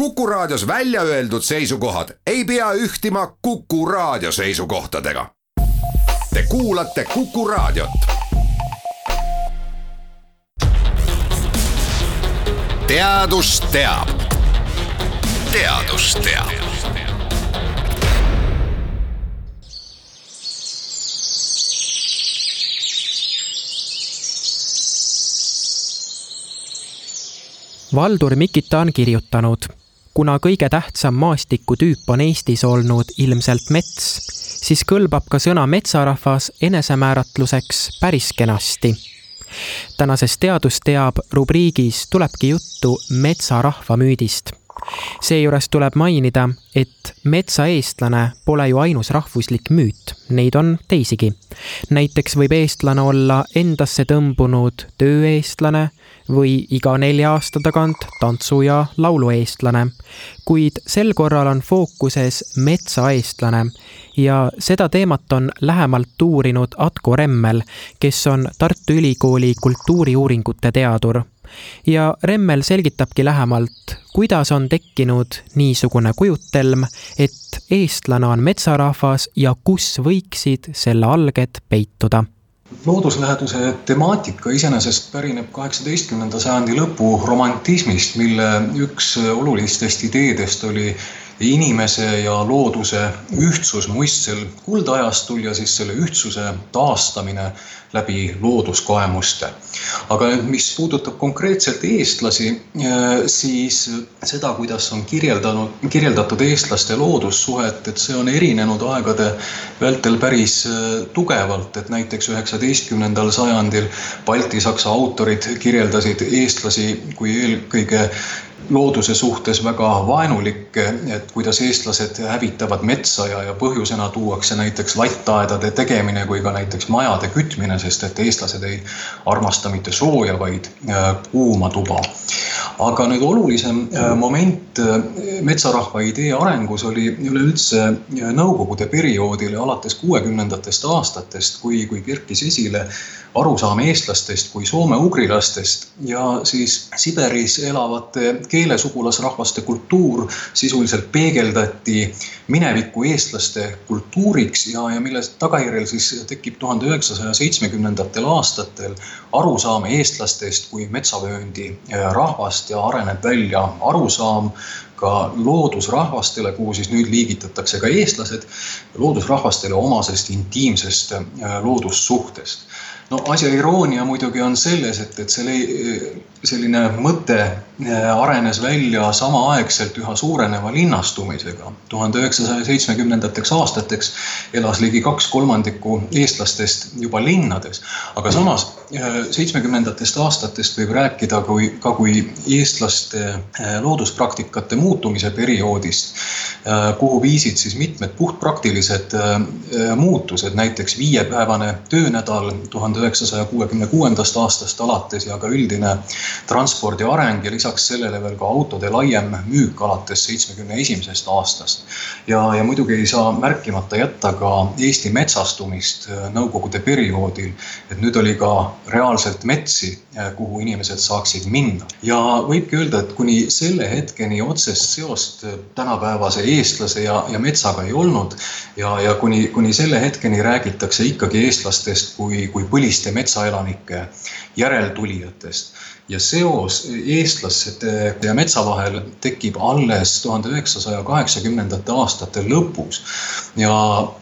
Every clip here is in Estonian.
Kuku Raadios välja öeldud seisukohad ei pea ühtima Kuku Raadio seisukohtadega. Te kuulate Kuku Raadiot. teadus teab. teadus teab Valdur Mikita on kirjutanud kuna kõige tähtsam maastikutüüp on Eestis olnud ilmselt mets, siis kõlbab ka sõna metsarahvas enesemääratluseks päris kenasti. tänases Teadus teab rubriigis tulebki juttu metsarahva müüdist seejuures tuleb mainida, et metsaeestlane pole ju ainus rahvuslik müüt, neid on teisigi. näiteks võib eestlane olla endasse tõmbunud tööeestlane või iga nelja aasta tagant tantsu- ja laulueestlane, kuid sel korral on fookuses metsaeestlane ja seda teemat on lähemalt uurinud Atko Remmel, kes on Tartu Ülikooli kultuuriuuringute teadur ja Remmel selgitabki lähemalt, kuidas on tekkinud niisugune kujutelm, et eestlane on metsarahvas ja kus võiksid selle alged peituda. Loodusläheduse temaatika iseenesest pärineb kaheksateistkümnenda sajandi lõpu romantismist, mille üks olulistest ideedest oli inimese ja looduse ühtsus muistsel kuldajastul ja siis selle ühtsuse taastamine läbi looduskoemuste. aga nüüd, mis puudutab konkreetselt eestlasi, äh, siis seda, kuidas on kirjeldanud, kirjeldatud eestlaste loodussuhet, et see on erinenud aegade vältel päris äh, tugevalt, et näiteks üheksateistkümnendal sajandil baltisaksa autorid kirjeldasid eestlasi kui eelkõige looduse suhtes väga vaenulik, et kuidas eestlased hävitavad metsa ja, ja põhjusena tuuakse näiteks lattaedade tegemine kui ka näiteks majade kütmine, sest et eestlased ei armasta mitte sooja, vaid äh, kuuma tuba. aga nüüd olulisem äh, moment äh, metsarahva idee arengus oli üleüldse nõukogude perioodil ja alates kuuekümnendatest aastatest, kui, kui kerkis esile arusaam eestlastest kui soome-ugrilastest ja siis Siberis elavate keelesugulasrahvaste kultuur sisuliselt peegeldati mineviku eestlaste kultuuriks ja, ja mille tagajärjel siis tekib tuhande üheksasaja seitsmekümnendatel aastatel arusaam eestlastest kui metsavööndi äh, rahvast ja areneb välja arusaam ka loodusrahvastele, kuhu siis nüüd liigitatakse ka eestlased, loodusrahvastele omasest intiimsest äh, loodussuhtest no asja iroonia muidugi on selles, et, et selle, selline mõte äh, arenes välja samaaegselt üha suureneva linnastumisega. tuhande üheksasaja seitsmekümnendateks aastateks elas ligi kaks kolmandikku eestlastest juba linnades, aga samas äh, seitsmekümnendatest aastatest võib rääkida kui, ka kui eestlaste äh, looduspraktikate muutumise perioodist, kuhu viisid siis mitmed puhtpraktilised muutused, näiteks viiepäevane töönädal tuhande üheksasaja kuuekümne kuuendast aastast alates ja ka üldine transpordi areng ja lisaks sellele veel ka autode laiem müük alates seitsmekümne esimesest aastast. ja, ja muidugi ei saa märkimata jätta ka Eesti metsastumist äh, nõukogude perioodil. et nüüd oli ka reaalselt metsi, äh, kuhu inimesed saaksid minna ja võibki öelda, et kuni selle hetkeni otsest seost äh, tänapäevase eestlase ja, ja metsaga ei olnud ja, ja kuni, kuni selle hetkeni räägitakse ikkagi eestlastest kui, kui põli tuliste metsaelanike järeltulijatest ja seos eestlaste ja metsa vahel tekib alles tuhande üheksasaja kaheksakümnendate aastate lõpus. ja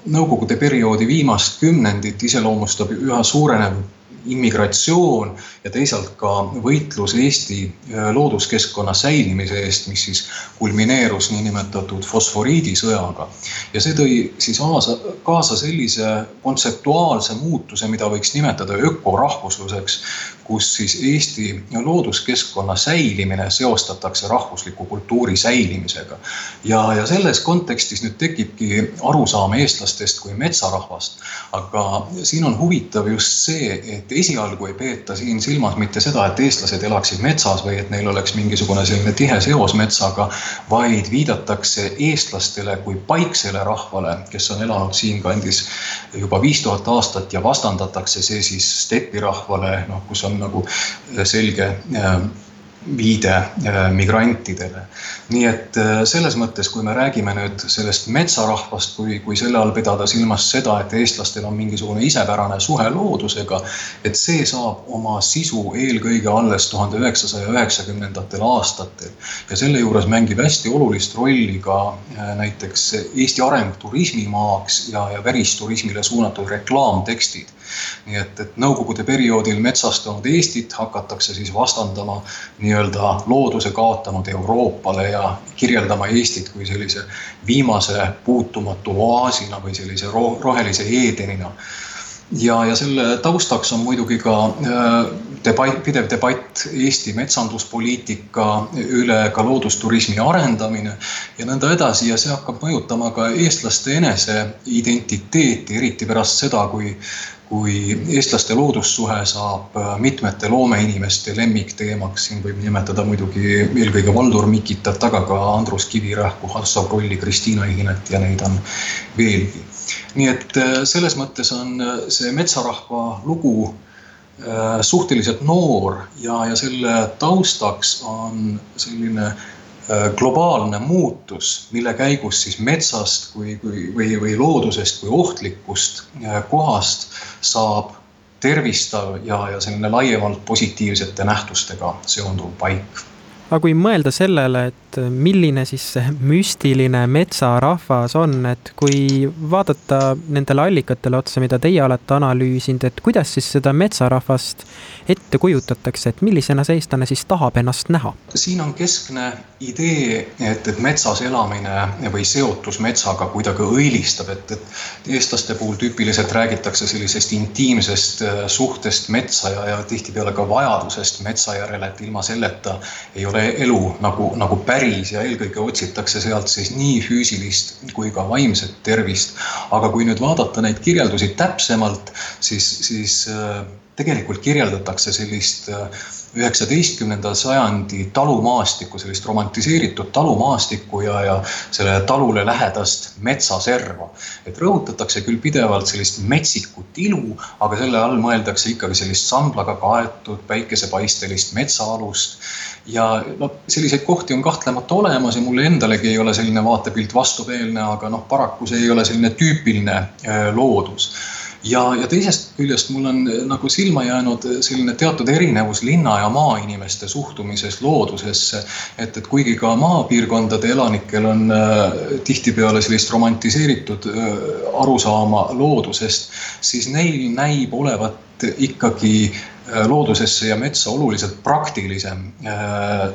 Nõukogude perioodi viimast kümnendit iseloomustab üha suurenev immigratsioon ja teisalt ka võitlus Eesti äh, looduskeskkonna säilimise eest, mis siis kulmineerus niinimetatud fosforiidisõjaga. ja see tõi siis kaasa, kaasa sellise kontseptuaalse muutuse, mida võiks nimetada ökorahvusluseks, kus siis Eesti looduskeskkonna säilimine seostatakse rahvusliku kultuuri säilimisega. ja, ja selles kontekstis nüüd tekibki arusaam eestlastest kui metsarahvast. aga siin on huvitav just see, et esialgu ei peeta siin silmas mitte seda, et eestlased elaksid metsas või et neil oleks mingisugune selline tihe seos metsaga, vaid viidatakse eestlastele kui paiksele rahvale, kes on elanud siinkandis juba viis tuhat aastat ja vastandatakse see siis stepirahvale, noh, kus on nagu selge äh, viide äh, migrantidele. nii et äh, selles mõttes, kui me räägime nüüd sellest metsarahvast, kui, kui selle all pidada silmas seda, et eestlastel on mingisugune isepärane suhe loodusega, et see saab oma sisu eelkõige alles tuhande üheksasaja üheksakümnendatel aastatel. ja selle juures mängib hästi olulist rolli ka äh, näiteks Eesti areng turismimaaks ja, ja välisturismile suunatud reklaamtekstid nii et, et nõukogude perioodil metsastunud Eestit hakatakse siis vastandama nii-öelda looduse kaotanud Euroopale ja kirjeldama Eestit kui sellise viimase puutumatu oaasina või sellise ro rohelise Eedenina. Ja, ja selle taustaks on muidugi ka äh, debatt, pidev debatt Eesti metsanduspoliitika üle, ka loodusturismi arendamine ja nõnda edasi ja see hakkab mõjutama ka eestlaste enese identiteeti, eriti pärast seda, kui kui eestlaste loodussuhe saab äh, mitmete loomeinimeste lemmikteemaks, siin võib nimetada muidugi eelkõige Valdur Mikitat, aga ka Andrus Kivirähku, Hasso Krolli, Kristiina Ihinet ja neid on veelgi. nii et äh, selles mõttes on äh, see metsarahva lugu suhteliselt noor ja, ja selle taustaks on selline globaalne muutus, mille käigus siis metsast kui, kui või, või loodusest kui ohtlikust äh, kohast saab tervistav ja, ja selline laiemalt positiivsete nähtustega seonduv paik aga kui mõelda sellele, et milline siis see müstiline metsarahvas on, et kui vaadata nendele allikatele otsa, mida teie olete analüüsinud, et kuidas siis seda metsarahvast ette kujutatakse, et millisena see eestlane siis tahab ennast näha? siin on keskne idee, et, et metsas elamine või seotus metsaga kuidagi õilistab, et, et eestlaste puhul tüüpiliselt räägitakse sellisest intiimsest äh, suhtest metsa ja, ja tihtipeale ka vajadusest metsa järele, et ilma selleta ei ole ole elu nagu, nagu päris ja eelkõige otsitakse sealt siis nii füüsilist kui ka vaimset tervist. aga kui nüüd vaadata neid kirjeldusi täpsemalt, siis, siis äh, tegelikult kirjeldatakse sellist äh, üheksateistkümnenda sajandi talumaastikku, sellist romantiseeritud talumaastikku ja, ja sellele talule lähedast metsaserva. et rõhutatakse küll pidevalt sellist metsikut ilu, aga selle all mõeldakse ikkagi sellist samblaga kaetud päikesepaistelist metsaalust. ja noh, selliseid kohti on kahtlemata olemas ja mulle endalegi ei ole selline vaatepilt vastumeelne, aga noh, paraku see ei ole selline tüüpiline äh, loodus ja, ja teisest küljest mul on eh, nagu silma jäänud eh, selline teatud erinevus linna ja maainimeste suhtumises loodusesse. et, et kuigi ka maapiirkondade elanikel on äh, tihtipeale sellist romantiseeritud äh, arusaama loodusest, siis neil näib olevat ikkagi loodusesse ja metsa oluliselt praktilisem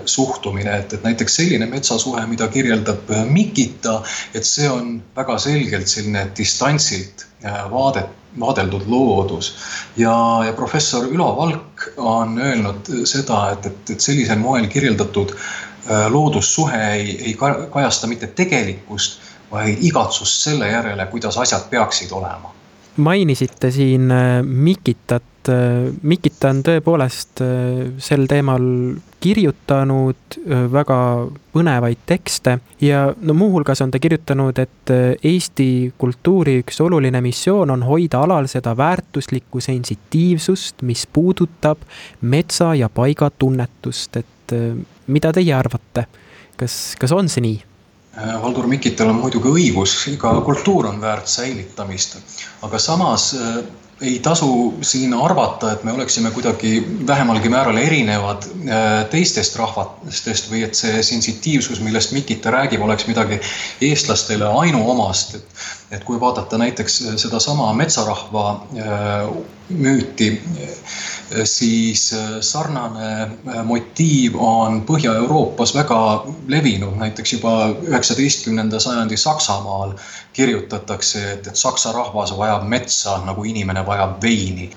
suhtumine, et, et näiteks selline metsasuhe, mida kirjeldab Mikita, et see on väga selgelt selline distantsilt vaadet vaadeldud loodus. ja, ja professor Ülo Valk on öelnud seda, et, et, et sellisel moel kirjeldatud äh, loodussuhe ei, ei kajasta mitte tegelikkust, vaid igatsust selle järele, kuidas asjad peaksid olema. mainisite siin äh, Mikitat Äh, Mikita on tõepoolest äh, sel teemal kirjutanud äh, väga põnevaid tekste ja no muuhulgas on ta kirjutanud, et Eesti kultuuri üks oluline missioon on hoida alal seda väärtuslikku sensitiivsust, mis puudutab metsa ja paiga tunnetust, et mida teie arvate, kas, kas on see nii? Valdur Mikital on muidugi õigus, iga kultuur on väärt säilitamist, aga samas ei tasu siin arvata, et me oleksime kuidagi vähemalgi määral erinevad äh, teistest rahvastest või et see sensitiivsus, millest Mikita räägib, oleks midagi eestlastele ainuomast. et, et kui vaadata näiteks sedasama metsarahva äh, müüti, siis äh, sarnane äh, motiiv on Põhja-Euroopas väga levinud, näiteks juba üheksateistkümnenda sajandi Saksamaal kirjutatakse, et, et saksa rahvas vajab metsa nagu inimene vajab veini.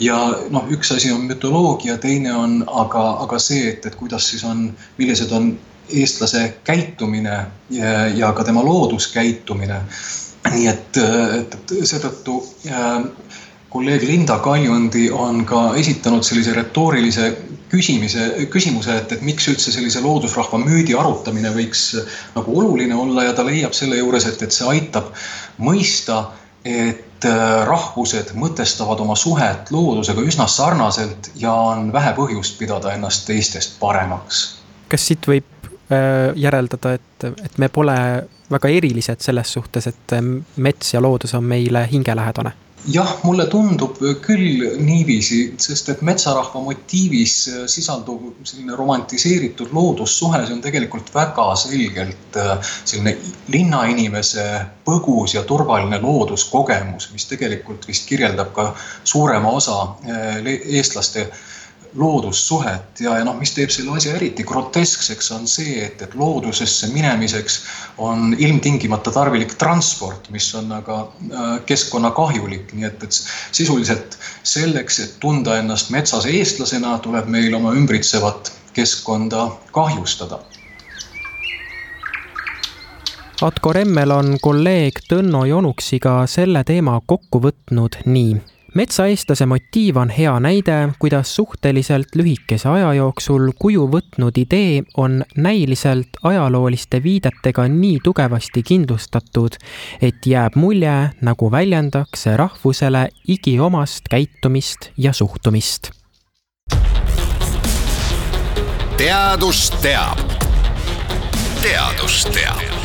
ja noh, üks asi on mütoloogia, teine on aga, aga see, et, et kuidas siis on, millised on eestlase käitumine ja, ja ka tema looduskäitumine. nii et, et, et seetõttu äh, kolleeg Linda Kaljundi on ka esitanud sellise retoorilise küsimise, küsimuse, et, et miks üldse sellise loodusrahva müüdi arutamine võiks nagu oluline olla ja ta leiab selle juures, et, et see aitab mõista, et et rahvused mõtestavad oma suhet loodusega üsna sarnaselt ja on vähe põhjust pidada ennast teistest paremaks. kas siit võib järeldada, et, et me pole väga erilised selles suhtes, et mets ja loodus on meile hingelähedane? Jah, mulle tundub küll niiviisi, sest et metsarahva motiivis sisalduv selline romantiseeritud loodussuhe, see on tegelikult väga selgelt äh, selline linnainimese põgus ja turvaline looduskogemus, mis tegelikult vist kirjeldab ka suurema osa äh, eestlaste loodussuhet ja, ja noh, mis teeb selle asja eriti groteskseks, on see, et, et loodusesse minemiseks on ilmtingimata tarvilik transport, mis on aga äh, keskkonnakahjulik, nii et, et sisuliselt selleks, et tunda ennast metsas eestlasena, tuleb meil oma ümbritsevat keskkonda kahjustada. Atko Remmel on kolleeg Tõnno Jonuksiga selle teema kokku võtnud nii metsaeestlase motiiv on hea näide, kuidas suhteliselt lühikese aja jooksul kuju võtnud idee on näiliselt ajalooliste viidetega nii tugevasti kindlustatud, et jääb mulje, nagu väljendaks see rahvusele igiomast käitumist ja suhtumist. teadus teab. teadus teab